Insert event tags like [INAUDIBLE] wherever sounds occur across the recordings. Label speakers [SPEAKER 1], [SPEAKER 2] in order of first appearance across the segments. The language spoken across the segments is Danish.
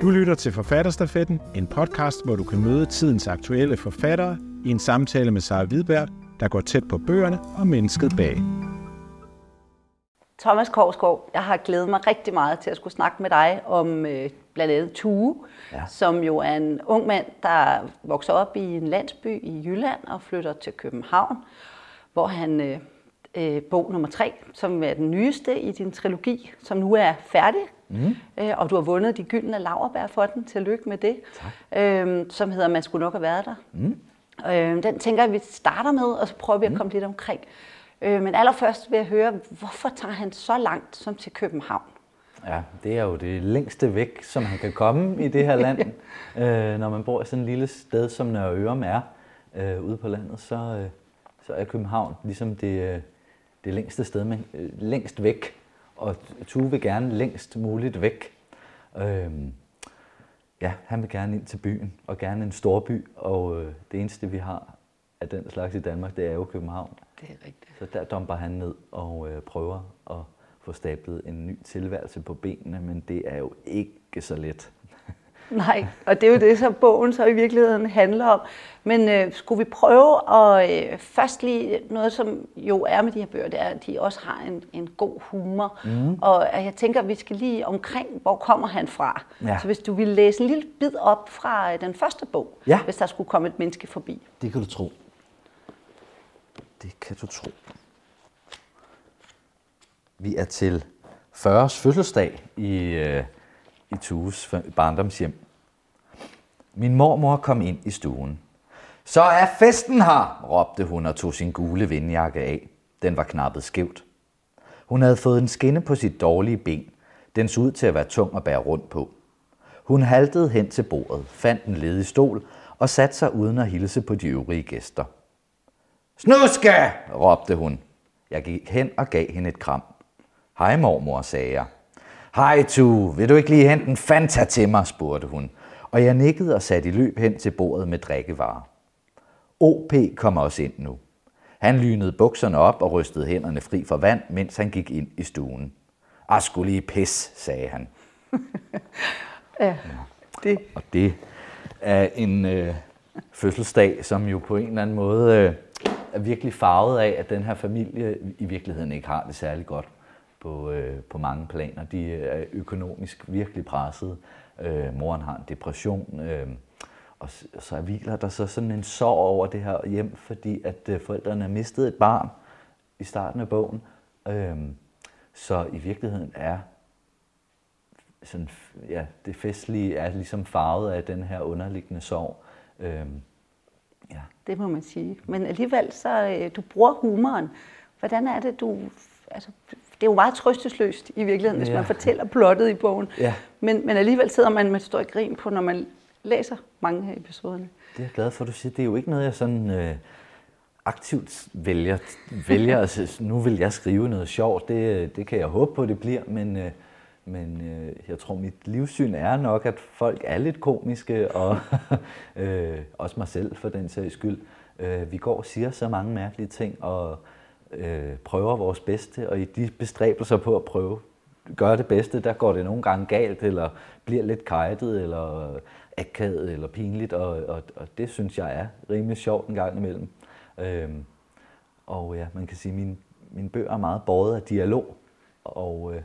[SPEAKER 1] Du lytter til Forfatterstafetten, en podcast, hvor du kan møde tidens aktuelle forfattere i en samtale med Sara Hvidberg, der går tæt på bøgerne og mennesket bag.
[SPEAKER 2] Thomas Korsgaard, jeg har glædet mig rigtig meget til at skulle snakke med dig om øh, blandt andet Tue, ja. som jo er en ung mand, der vokser op i en landsby i Jylland og flytter til København, hvor han øh, øh, bog nummer tre, som er den nyeste i din trilogi, som nu er færdig. Mm. Øh, og du har vundet de gyldne laverbær for den. Tillykke med det. Tak. Øh, som hedder Man skulle nok have været der. Mm. Øh, den tænker jeg, vi starter med, og så prøver vi at mm. komme mm. lidt omkring. Øh, men allerførst vil jeg høre, hvorfor tager han så langt som til København?
[SPEAKER 3] Ja, det er jo det længste væk, som han kan komme i det her land. [LAUGHS] øh, når man bor i sådan et lille sted, som Nørre Ørum er øh, ude på landet, så, øh, så er København ligesom det, øh, det længste sted, men øh, længst væk. Og Tue vil gerne længst muligt væk. Øh, ja, han vil gerne ind til byen, og gerne en stor by, og øh, det eneste, vi har af den slags i Danmark, det er jo København.
[SPEAKER 2] Det er rigtigt.
[SPEAKER 3] Så der dumper han ned og øh, prøver at få stablet en ny tilværelse på benene, men det er jo ikke så let.
[SPEAKER 2] Nej, og det er jo det, som bogen så i virkeligheden handler om. Men øh, skulle vi prøve at øh, først lige noget, som jo er med de her bøger, det er, at de også har en, en god humor. Mm. Og jeg tænker, at vi skal lige omkring, hvor kommer han fra? Ja. Så hvis du vil læse en lille bid op fra øh, den første bog, ja. hvis der skulle komme et menneske forbi.
[SPEAKER 3] Det kan du tro. Det kan du tro. Vi er til 40's fødselsdag i, øh, i Tues barndomshjem. Min mormor kom ind i stuen. Så er festen her, råbte hun og tog sin gule vindjakke af. Den var knappet skævt. Hun havde fået en skinne på sit dårlige ben. Den så ud til at være tung at bære rundt på. Hun haltede hen til bordet, fandt en ledig stol og satte sig uden at hilse på de øvrige gæster. Snuske! råbte hun. Jeg gik hen og gav hende et kram. Hej mormor, sagde jeg. Hej Tu, vil du ikke lige hente en Fanta til mig, spurgte hun. Og jeg nikkede og satte i løb hen til bordet med drikkevarer. OP kom også ind nu. Han lynede bukserne op og rystede hænderne fri for vand, mens han gik ind i stuen. Ah, skulle lige pis, sagde han. [LAUGHS]
[SPEAKER 2] ja,
[SPEAKER 3] det. Og det er en øh, fødselsdag, som jo på en eller anden måde øh, er virkelig farvet af, at den her familie i virkeligheden ikke har det særlig godt på, øh, på mange planer. De er økonomisk virkelig presset. Øh, moren har en depression. Øh, og så hviler der så sådan en sorg over det her hjem, fordi at øh, forældrene har mistet et barn i starten af bogen. Øh, så i virkeligheden er sådan, ja, det festlige er ligesom farvet af den her underliggende sorg. Øh,
[SPEAKER 2] ja. Det må man sige. Men alligevel så, øh, du bruger humoren. Hvordan er det, du altså, det er jo meget trøstesløst i virkeligheden, hvis ja. man fortæller plottet i bogen. Ja. Men, men alligevel sidder man med et stort grin på, når man læser mange af episoderne.
[SPEAKER 3] Det er jeg glad for, at du siger. Det er jo ikke noget, jeg sådan øh, aktivt vælger. vælger altså, nu vil jeg skrive noget sjovt. Det, det kan jeg håbe på, det bliver, men... Øh, men øh, jeg tror, mit livssyn er nok, at folk er lidt komiske, og [LAUGHS] øh, også mig selv for den sags skyld. Øh, vi går og siger så mange mærkelige ting, og øh, prøver vores bedste, og i de bestræbelser på at prøve gøre det bedste, der går det nogle gange galt, eller bliver lidt kajtet, eller akavet, eller pinligt, og, og, og det synes jeg er rimelig sjovt en gang imellem. Øhm, og ja, man kan sige, at min, mine bøger er meget båret af dialog, og øh,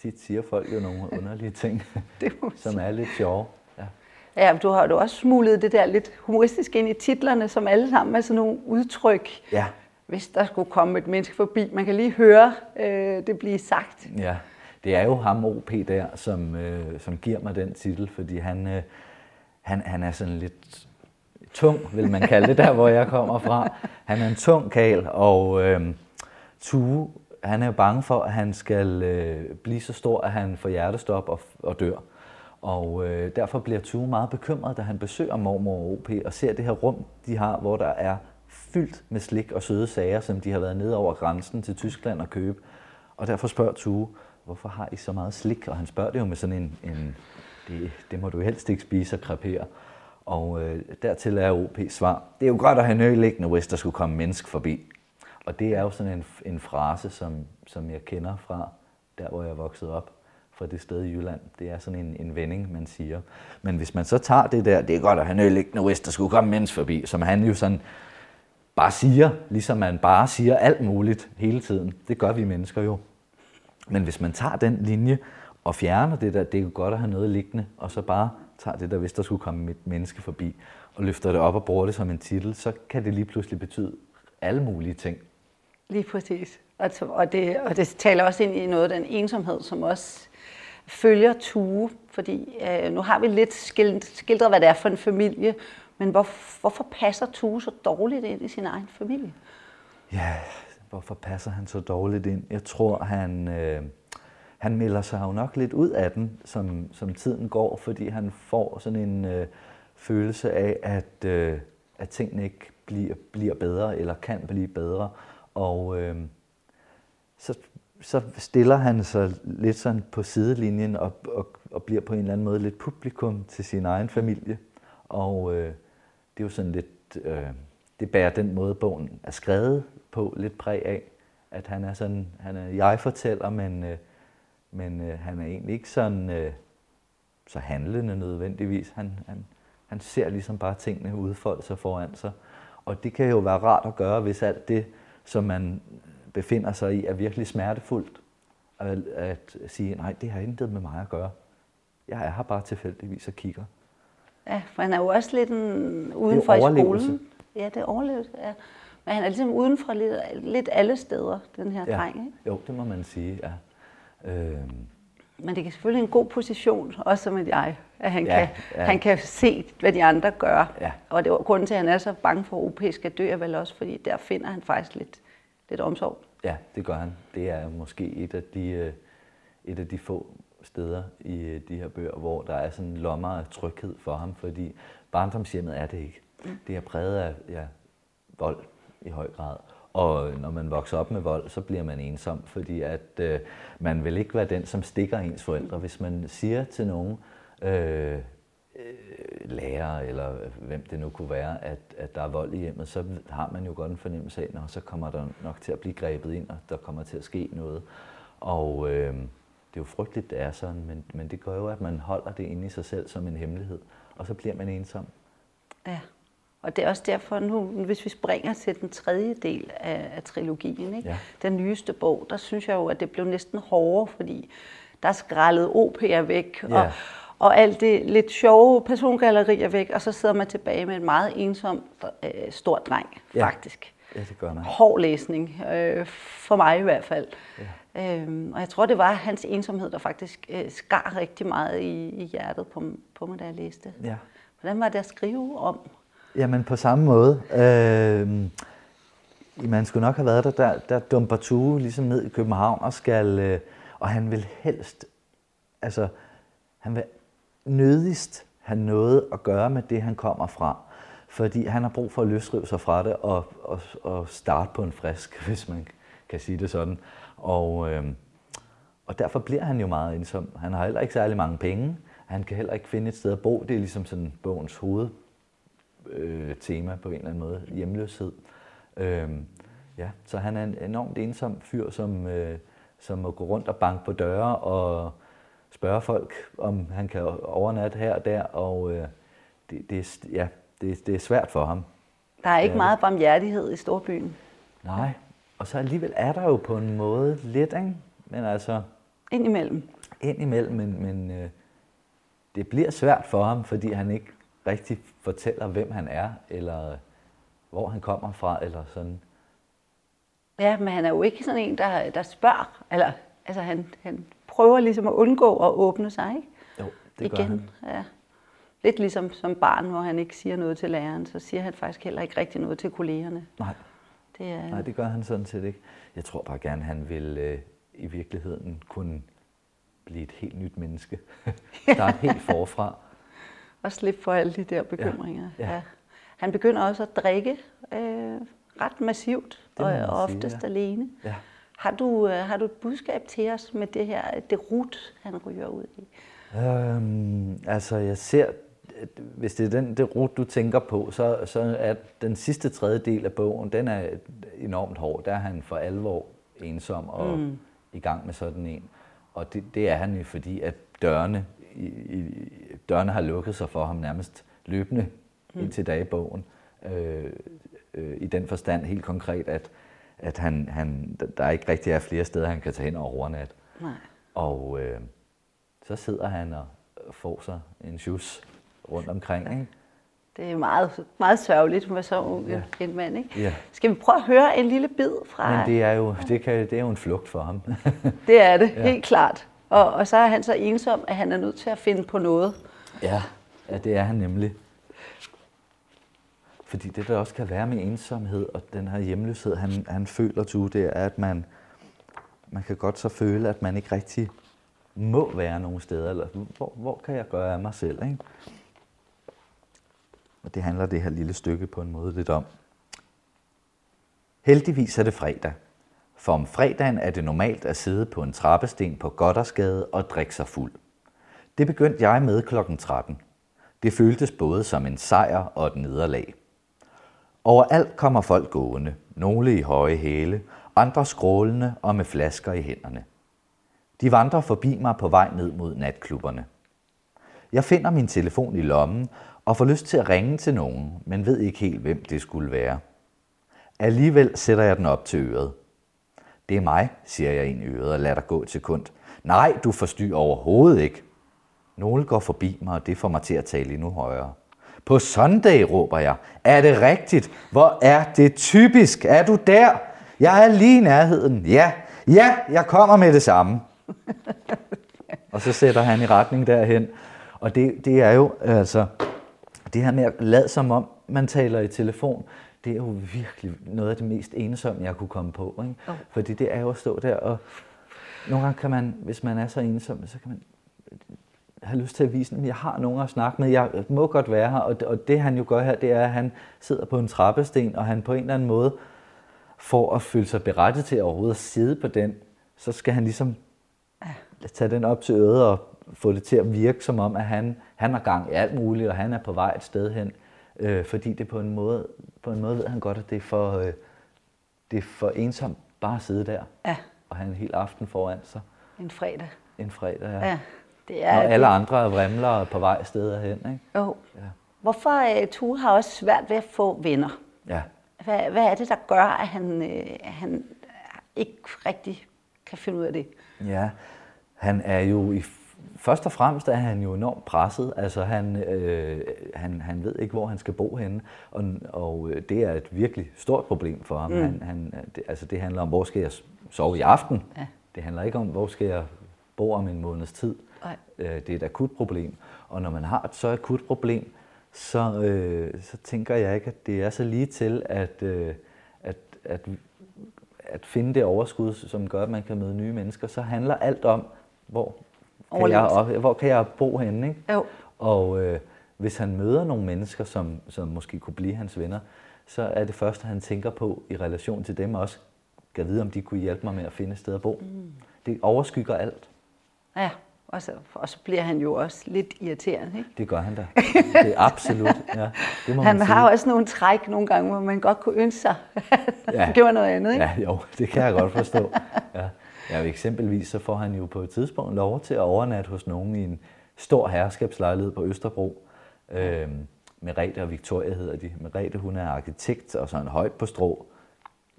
[SPEAKER 3] tit siger folk jo nogle [LAUGHS] underlige ting, [LAUGHS] som er lidt sjove. Ja.
[SPEAKER 2] Ja, du har jo også smuglet det der lidt humoristisk ind i titlerne, som alle sammen er sådan nogle udtryk. Ja hvis der skulle komme et menneske forbi. Man kan lige høre øh, det blive sagt.
[SPEAKER 3] Ja, det er jo ham OP der, som, øh, som giver mig den titel, fordi han, øh, han, han er sådan lidt tung, vil man kalde det der, hvor jeg kommer fra. Han er en tung kal, og øh, Tue, han er jo bange for, at han skal øh, blive så stor, at han får hjertestop og, og dør. Og øh, derfor bliver Tue meget bekymret, da han besøger mormor og OP og ser det her rum, de har, hvor der er fyldt med slik og søde sager, som de har været nede over grænsen til Tyskland og købe. Og derfor spørger Tue, hvorfor har I så meget slik? Og han spørger det jo med sådan en, en det, det må du helst ikke spise og krepere. Og øh, dertil er OP svar, det er jo godt at have nøgliggende, hvis der skulle komme menneske forbi. Og det er jo sådan en, en frase, som, som jeg kender fra der, hvor jeg er vokset op. fra det sted i Jylland. Det er sådan en, en vending, man siger. Men hvis man så tager det der, det er godt at have øl ikke, hvis der skulle komme mens forbi, som han jo sådan bare siger, ligesom man bare siger alt muligt hele tiden. Det gør vi mennesker jo. Men hvis man tager den linje og fjerner det der, det er jo godt at have noget liggende, og så bare tager det der, hvis der skulle komme et menneske forbi, og løfter det op og bruger det som en titel, så kan det lige pludselig betyde alle mulige ting.
[SPEAKER 2] Lige præcis. Og, og, det, og det taler også ind i noget af den ensomhed, som også følger Tue, fordi øh, nu har vi lidt skildret, hvad det er for en familie, men hvor, hvorfor passer Tue så dårligt ind i sin egen familie?
[SPEAKER 3] Ja, hvorfor passer han så dårligt ind? Jeg tror, han, øh, han melder sig jo nok lidt ud af den, som, som tiden går, fordi han får sådan en øh, følelse af, at, øh, at tingene ikke bliver, bliver bedre, eller kan blive bedre. Og øh, så, så stiller han sig lidt sådan på sidelinjen og, og, og bliver på en eller anden måde lidt publikum til sin egen familie. Og øh, det er jo sådan lidt, øh, det bærer den måde, bogen er skrevet på lidt præg af, at han er sådan, han er jeg-fortæller, men, øh, men øh, han er egentlig ikke sådan øh, så handlende nødvendigvis. Han, han, han ser ligesom bare tingene udfolde sig foran sig. Og det kan jo være rart at gøre, hvis alt det, som man befinder sig i, er virkelig smertefuldt. At, at sige, nej, det har intet med mig at gøre. Jeg er her bare tilfældigvis og kigger.
[SPEAKER 2] Ja, for han er jo også lidt en, udenfor i skolen. Ja, det er overlevelse, ja. Men han er ligesom udenfor lidt, lidt alle steder, den her
[SPEAKER 3] ja.
[SPEAKER 2] dreng, ikke?
[SPEAKER 3] Jo, det må man sige, ja. Øhm.
[SPEAKER 2] Men det er selvfølgelig en god position, også som et jeg, at han, ja, kan, ja. han kan se, hvad de andre gør. Ja. Og det var grunden til, at han er så bange for, at OP skal dø, er vel også, fordi der finder han faktisk lidt, lidt omsorg.
[SPEAKER 3] Ja, det gør han. Det er måske et af de, øh, et af de få steder i øh, de her bøger, hvor der er sådan lommer af tryghed for ham, fordi barndomshjemmet er det ikke. Mm. Det er præget af ja, vold i høj grad. Og når man vokser op med vold, så bliver man ensom, fordi at øh, man vil ikke være den, som stikker ens forældre. Hvis man siger til nogen, øh, øh, lærer eller hvem det nu kunne være, at, at der er vold i hjemmet, så har man jo godt en fornemmelse af, at så kommer der nok til at blive grebet ind, og der kommer til at ske noget. Og øh, det er jo frygteligt, det er sådan, men, men det gør jo, at man holder det inde i sig selv som en hemmelighed, og så bliver man ensom.
[SPEAKER 2] Ja. Og det er også derfor nu, hvis vi springer til den tredje del af, af trilogien, ikke? Ja. den nyeste bog, der synes jeg jo, at det blev næsten hårdere, fordi der er skrællet OP'er væk, ja. og, og alt det lidt sjove persongallerier væk, og så sidder man tilbage med en meget ensom, øh, stor dreng, ja. faktisk.
[SPEAKER 3] Ja, det gør man.
[SPEAKER 2] Hård læsning, øh, for mig i hvert fald. Ja. Øhm, og jeg tror, det var hans ensomhed, der faktisk øh, skar rigtig meget i, i hjertet på, på mig, da jeg læste. Ja. Hvordan var det at skrive om?
[SPEAKER 3] Jamen på samme måde. Øh, man skulle nok have været der, der, der dumper Tue ligesom ned i København og skal, øh, og han vil helst, altså han vil nødigst have noget at gøre med det, han kommer fra. Fordi han har brug for at løsrive sig fra det og, og, og starte på en frisk, [LAUGHS] hvis man kan sige det sådan. Og, øh, og derfor bliver han jo meget ensom. Han har heller ikke særlig mange penge. Han kan heller ikke finde et sted at bo. Det er ligesom sådan bogens hoved øh, på en eller anden måde, hjemløshed. Øh, ja, så han er en enormt ensom fyr, som, øh, som må gå rundt og banke på døre og spørge folk, om han kan overnatte her og der, og øh, det, det, ja, det, det er svært for ham.
[SPEAKER 2] Der er ikke meget barmhjertighed i storbyen.
[SPEAKER 3] Nej, og så alligevel er der jo på en måde lidt, ikke? Men altså...
[SPEAKER 2] Indimellem.
[SPEAKER 3] Indimellem, men, men øh, det bliver svært for ham, fordi han ikke rigtig fortæller, hvem han er, eller hvor han kommer fra, eller sådan.
[SPEAKER 2] Ja, men han er jo ikke sådan en, der, der spørger, eller altså han, han prøver ligesom at undgå at åbne sig, ikke?
[SPEAKER 3] Jo, det Igen. gør han. Ja.
[SPEAKER 2] Lidt ligesom som barn, hvor han ikke siger noget til læreren, så siger han faktisk heller ikke rigtig noget til kollegerne.
[SPEAKER 3] Nej, det, er... Nej det gør han sådan set ikke. Jeg tror bare gerne, han vil øh, i virkeligheden kunne blive et helt nyt menneske. [LAUGHS] Starte helt forfra
[SPEAKER 2] og slippe for alle de der bekymringer. Ja. Ja. Ja. Han begynder også at drikke øh, ret massivt, og, og oftest sige, ja. alene. Ja. Har, du, øh, har du et budskab til os med det her, det rut, han ryger ud i?
[SPEAKER 3] Øhm, altså, jeg ser, hvis det er den, det rut, du tænker på, så, så er den sidste tredjedel af bogen, den er enormt hård. Der er han for alvor ensom og mm. i gang med sådan en. og det, det er han jo, fordi at dørene, i, i, dørene har lukket sig for ham nærmest løbende mm. indtil dag i bogen. Øh, øh, I den forstand helt konkret, at, at han, han, der ikke rigtig er flere steder, han kan tage hen og overnat.
[SPEAKER 2] Nej.
[SPEAKER 3] Og øh, så sidder han og får sig en sjus rundt omkring. Ikke?
[SPEAKER 2] Det er meget, meget sørgeligt med så ung ja. en mand. Ikke?
[SPEAKER 3] Ja.
[SPEAKER 2] Skal vi prøve at høre en lille bid fra...
[SPEAKER 3] Men det er jo, det kan, det er jo en flugt for ham. [LAUGHS]
[SPEAKER 2] det er det, ja. helt klart. Og, og så er han så ensom, at han er nødt til at finde på noget.
[SPEAKER 3] Ja, ja det er han nemlig. Fordi det, der også kan være med ensomhed og den her hjemløshed, han, han føler til, det er, at man, man kan godt så føle, at man ikke rigtig må være nogen steder, eller hvor, hvor kan jeg gøre af mig selv, ikke? Og det handler det her lille stykke på en måde lidt om. Heldigvis er det fredag, for om fredagen er det normalt at sidde på en trappesten på Goddersgade og drikke sig fuld. Det begyndte jeg med kl. 13. Det føltes både som en sejr og et nederlag. Overalt kommer folk gående, nogle i høje hæle, andre skrålende og med flasker i hænderne. De vandrer forbi mig på vej ned mod natklubberne. Jeg finder min telefon i lommen og får lyst til at ringe til nogen, men ved ikke helt, hvem det skulle være. Alligevel sætter jeg den op til øret. Det er mig, siger jeg ind i øret og lader dig gå til kund. Nej, du forstyrrer overhovedet ikke. Nogle går forbi mig, og det får mig til at tale endnu højere. På Sunday, råber jeg. Er det rigtigt? Hvor er det typisk? Er du der? Jeg er lige i nærheden. Ja, ja, jeg kommer med det samme. [LAUGHS] og så sætter han i retning derhen. Og det, det er jo altså, det her med at lade som om, man taler i telefon, det er jo virkelig noget af det mest ensomme, jeg kunne komme på. Ikke? Oh. Fordi det er jo at stå der, og nogle gange kan man, hvis man er så ensom, så kan man have lyst til at vise, at jeg har nogen at snakke med, jeg må godt være her, og det, og det han jo gør her, det er, at han sidder på en trappesten, og han på en eller anden måde, for at føle sig berettet til at overhovedet at sidde på den, så skal han ligesom tage den op til øret og få det til at virke som om, at han, han har gang i alt muligt, og han er på vej et sted hen. Øh, fordi det på en måde, på en måde ved han godt, at det er for, øh, det er for ensomt bare at sidde der
[SPEAKER 2] ja.
[SPEAKER 3] og have en hel aften foran sig.
[SPEAKER 2] En fredag.
[SPEAKER 3] En fredag, ja.
[SPEAKER 2] ja det er
[SPEAKER 3] Når
[SPEAKER 2] det.
[SPEAKER 3] alle andre er vrimler på vej steder hen. Ikke?
[SPEAKER 2] Jo. Ja. Hvorfor uh, Tue har også svært ved at få venner?
[SPEAKER 3] Ja.
[SPEAKER 2] Hvad, hvad er det, der gør, at han, uh, han ikke rigtig kan finde ud af det?
[SPEAKER 3] Ja, han er jo i først og fremmest er han jo enormt presset. Altså han, øh, han, han ved ikke, hvor han skal bo henne, og, og øh, det er et virkelig stort problem for ham. Mm. Han, han, det, altså det handler om, hvor skal jeg sove i aften? Ja. Det handler ikke om, hvor skal jeg bo om en måneds tid. Nej. Øh, det er et akut problem. Og når man har et så akut problem, så, øh, så tænker jeg ikke, at det er så lige til at, øh, at, at, at finde det overskud, som gør, at man kan møde nye mennesker. Så handler alt om, hvor kan jeg, op, hvor kan jeg bo henne? Ikke?
[SPEAKER 2] Jo.
[SPEAKER 3] Og øh, hvis han møder nogle mennesker, som, som måske kunne blive hans venner, så er det første, han tænker på i relation til dem også, kan vide, om de kunne hjælpe mig med at finde et sted at bo. Mm. Det overskygger alt.
[SPEAKER 2] Ja, og så, og så bliver han jo også lidt irriterende. Ikke?
[SPEAKER 3] Det gør han da. Det er absolut. Ja, det
[SPEAKER 2] må han man har sige. også nogle træk nogle gange, hvor man godt kunne ønske sig, [LAUGHS] at ja. gjorde noget andet. Ikke?
[SPEAKER 3] Ja, jo, det kan jeg godt forstå. Ja. Ja, eksempelvis så får han jo på et tidspunkt lov til at overnatte hos nogen i en stor herskabslejlighed på Østerbro. Øhm, Merete og Victoria hedder de. Merete, hun er arkitekt og sådan højt på strå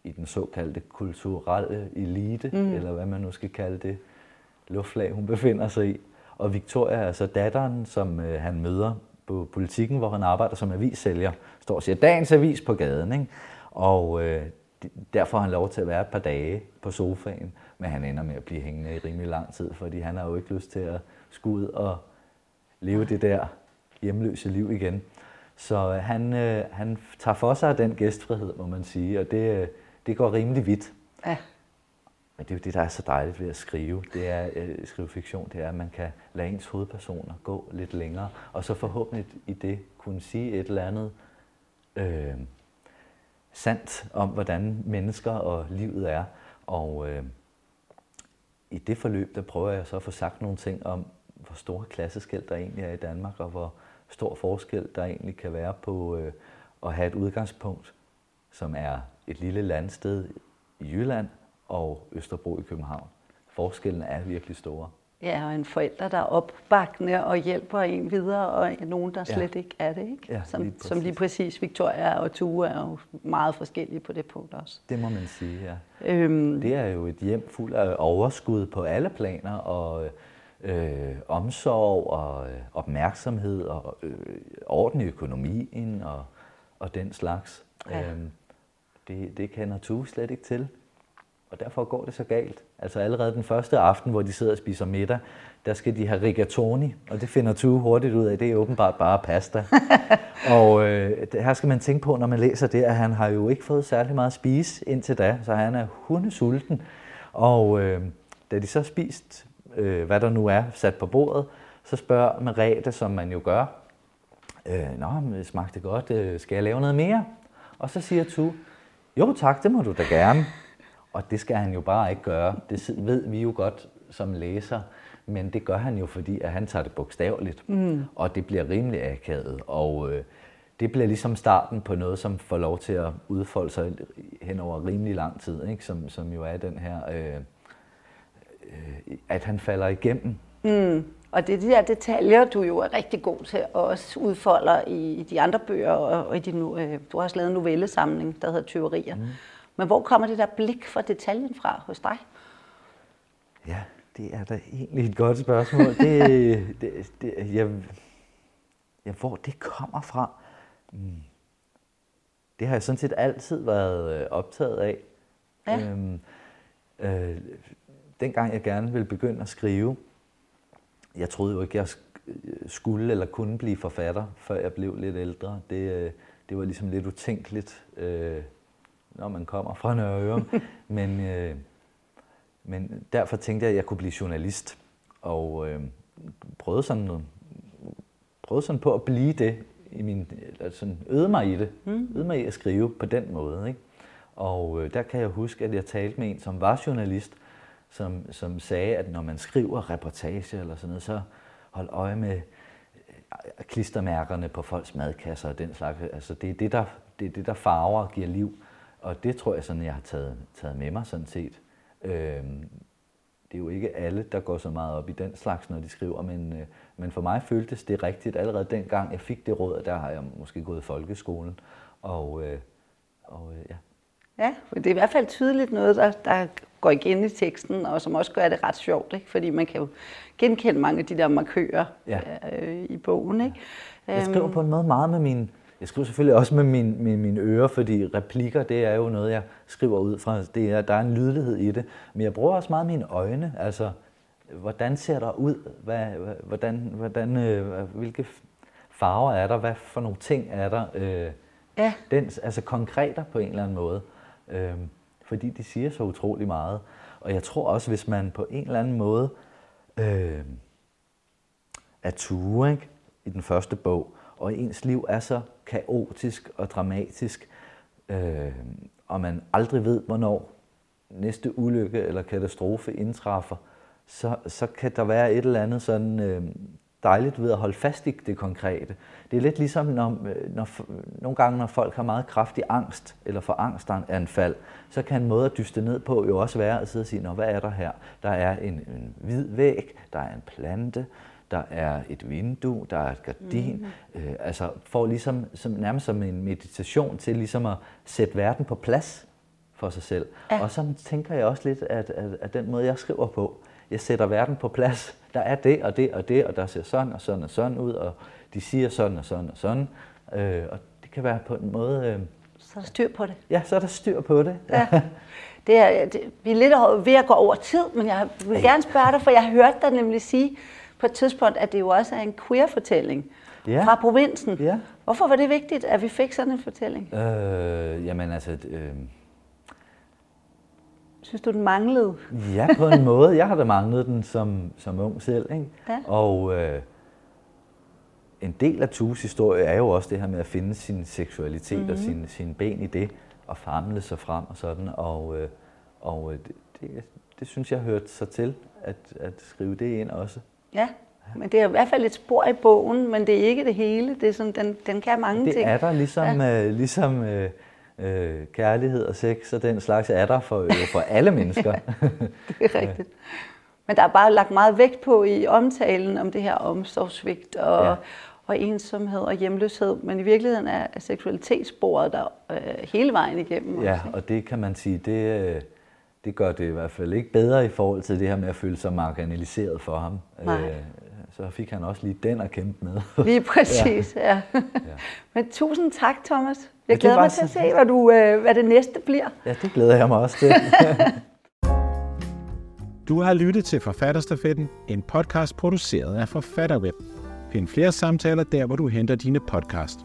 [SPEAKER 3] i den såkaldte kulturelle elite, mm. eller hvad man nu skal kalde det, luftlag, hun befinder sig i. Og Victoria er så datteren, som øh, han møder på politikken, hvor han arbejder som avissælger. Står og siger, dagens avis på gaden. Ikke? Og øh, derfor har han lov til at være et par dage på sofaen men han ender med at blive hængende i rimelig lang tid, fordi han har jo ikke lyst til at skulle ud og leve det der hjemløse liv igen. Så øh, han, øh, han tager for sig den gæstfrihed, må man sige, og det, øh, det går rimelig vidt.
[SPEAKER 2] Ja.
[SPEAKER 3] Men det er jo det, der er så dejligt ved at skrive. Det er at skrive fiktion, det er, at man kan lade ens hovedpersoner gå lidt længere, og så forhåbentlig i det kunne sige et eller andet øh, sandt om, hvordan mennesker og livet er. Og øh, i det forløb, der prøver jeg så at få sagt nogle ting om, hvor store klasseskæld der egentlig er i Danmark, og hvor stor forskel der egentlig kan være på øh, at have et udgangspunkt, som er et lille landsted i Jylland og Østerbro i København. forskellen er virkelig store.
[SPEAKER 2] Ja, og en forælder, der er opbakkende og hjælper en videre, og nogen, der slet ja. ikke er det. Ikke?
[SPEAKER 3] Ja,
[SPEAKER 2] som,
[SPEAKER 3] lige
[SPEAKER 2] som lige præcis Victoria og Tue er jo meget forskellige på det punkt også.
[SPEAKER 3] Det må man sige, ja. Øhm, det er jo et hjem fuld af overskud på alle planer, og øh, omsorg og øh, opmærksomhed og øh, orden i økonomien og, og den slags. Ja. Øhm, det, det kender Tue slet ikke til. Og derfor går det så galt. Altså allerede den første aften, hvor de sidder og spiser middag, der skal de have rigatoni, og det finder Tue hurtigt ud af, det er åbenbart bare pasta. [LAUGHS] og øh, her skal man tænke på, når man læser det, at han har jo ikke fået særlig meget at spise indtil da, så han er hundesulten. Og øh, da de så spist, øh, hvad der nu er sat på bordet, så spørger Merete, som man jo gør, øh, Nå, det smagte godt, øh, skal jeg lave noget mere? Og så siger Tue, jo tak, det må du da gerne. Og det skal han jo bare ikke gøre. Det ved vi jo godt som læser. Men det gør han jo, fordi at han tager det bogstaveligt. Mm. Og det bliver rimelig akavet. Og øh, det bliver ligesom starten på noget, som får lov til at udfolde sig hen over rimelig lang tid. Ikke? Som, som jo er den her, øh, øh, at han falder igennem.
[SPEAKER 2] Mm. Og det er de der detaljer, du jo er rigtig god til at også udfolder i de andre bøger, og i din, øh, du har også lavet en novellesamling, der hedder Tyverier. Mm men hvor kommer det der blik for detaljen fra hos dig?
[SPEAKER 3] Ja, det er da egentlig et godt spørgsmål. Det, [LAUGHS] det, det, jeg, ja, hvor det kommer fra, mm. det har jeg sådan set altid været øh, optaget af. Ja. Øhm, øh, dengang jeg gerne ville begynde at skrive, jeg troede jo ikke, jeg skulle eller kunne blive forfatter, før jeg blev lidt ældre. Det, øh, det var ligesom lidt utænkeligt. Øh, når man kommer fra Nørre [LAUGHS] men, øh, men derfor tænkte jeg, at jeg kunne blive journalist. Og øh, prøvede, sådan, prøvede sådan på at blive det, i min, sådan øde mig i det. Mm. Øde mig i at skrive på den måde. Ikke? Og øh, der kan jeg huske, at jeg talte med en, som var journalist, som, som sagde, at når man skriver reportage eller sådan noget, så hold øje med øh, klistermærkerne på folks madkasser og den slags. Altså det er det, der, det er det, der farver og giver liv. Og det tror jeg sådan, jeg har taget, taget med mig sådan set. Øhm, det er jo ikke alle, der går så meget op i den slags, når de skriver, men, øh, men for mig føltes det rigtigt. Allerede dengang jeg fik det råd, der har jeg måske gået i folkeskolen. Og, øh, og øh, ja.
[SPEAKER 2] Ja, for det er i hvert fald tydeligt noget, der, der går igen i teksten, og som også gør det ret sjovt, ikke? fordi man kan jo genkende mange af de der markører ja. øh, i bogen. Ikke?
[SPEAKER 3] Jeg skriver øhm. på en måde meget med min jeg skriver selvfølgelig også med min, med mine ører, fordi replikker, det er jo noget, jeg skriver ud fra. Det er, der er en lydlighed i det. Men jeg bruger også meget mine øjne. Altså, hvordan ser der ud? Hvad, hvordan, hvordan, øh, hvilke farver er der? Hvad for nogle ting er der? Øh, ja. den, altså konkreter på en eller anden måde. Øh, fordi de siger så utrolig meget. Og jeg tror også, hvis man på en eller anden måde øh, er tue, ikke? i den første bog, og ens liv er så kaotisk og dramatisk, øh, og man aldrig ved, hvornår næste ulykke eller katastrofe indtræffer, så, så kan der være et eller andet sådan øh, dejligt ved at holde fast i det konkrete. Det er lidt ligesom, når, øh, når, nogle gange, når folk har meget kraftig angst eller får angstanfald, så kan en måde at dyste ned på jo også være at sidde og sige, Nå, hvad er der her? Der er en, en hvid væg, der er en plante, der er et vindue, der er et gardin. Mm. Øh, altså for ligesom, som, nærmest som en meditation til ligesom at sætte verden på plads for sig selv. Ja. Og så tænker jeg også lidt, at, at, at den måde, jeg skriver på, jeg sætter verden på plads. Der er det og det og det, og der ser sådan og sådan og sådan ud, og de siger sådan og sådan og sådan. Øh, og det kan være på en måde... Øh,
[SPEAKER 2] så er der styr på det.
[SPEAKER 3] Ja, så er der styr på det.
[SPEAKER 2] Ja. Det er, det, vi er lidt ved at gå over tid, men jeg vil gerne spørge dig, for jeg har hørt dig nemlig sige, på et tidspunkt, at det jo også er en queer-fortælling ja. fra provinsen. Ja. Hvorfor var det vigtigt, at vi fik sådan en fortælling?
[SPEAKER 3] Øh, jamen altså... Øh...
[SPEAKER 2] Synes du, den manglede?
[SPEAKER 3] Ja, på en måde. Jeg har da manglet den som, som ung selv. Ikke? Ja. Og øh, en del af Tues historie er jo også det her med at finde sin seksualitet mm-hmm. og mhm. sin, sin ben i det, og famle sig frem og sådan. Og, øh, og øh, det, det, det synes jeg hørte sig til, at, at skrive det ind også.
[SPEAKER 2] Ja, men det er i hvert fald et spor i bogen, men det er ikke det hele. Det er sådan, den, den kan mange
[SPEAKER 3] det
[SPEAKER 2] ting.
[SPEAKER 3] Det er der, ligesom, ja. øh, ligesom øh, Øh, kærlighed og sex og den slags er der for, jo for alle [LAUGHS] mennesker.
[SPEAKER 2] det er rigtigt. Men der er bare lagt meget vægt på i omtalen om det her omsorgsvigt og, ja. og ensomhed og hjemløshed. Men i virkeligheden er seksualitetsbordet der øh, hele vejen igennem.
[SPEAKER 3] Ja, også, og det kan man sige, det, øh, det gør det i hvert fald ikke bedre i forhold til det her med at føle sig marginaliseret for ham.
[SPEAKER 2] Nej. Øh,
[SPEAKER 3] så fik han også lige den at kæmpe med. [LAUGHS]
[SPEAKER 2] Lige præcis, ja. ja. ja. [LAUGHS] Men tusind tak, Thomas. Jeg ja, glæder mig til at se, hvad, du, øh, hvad det næste bliver.
[SPEAKER 3] Ja, det glæder jeg mig også til. [LAUGHS]
[SPEAKER 1] du har lyttet til Forfatterstafetten, en podcast produceret af Forfatterweb. Find flere samtaler der, hvor du henter dine podcast.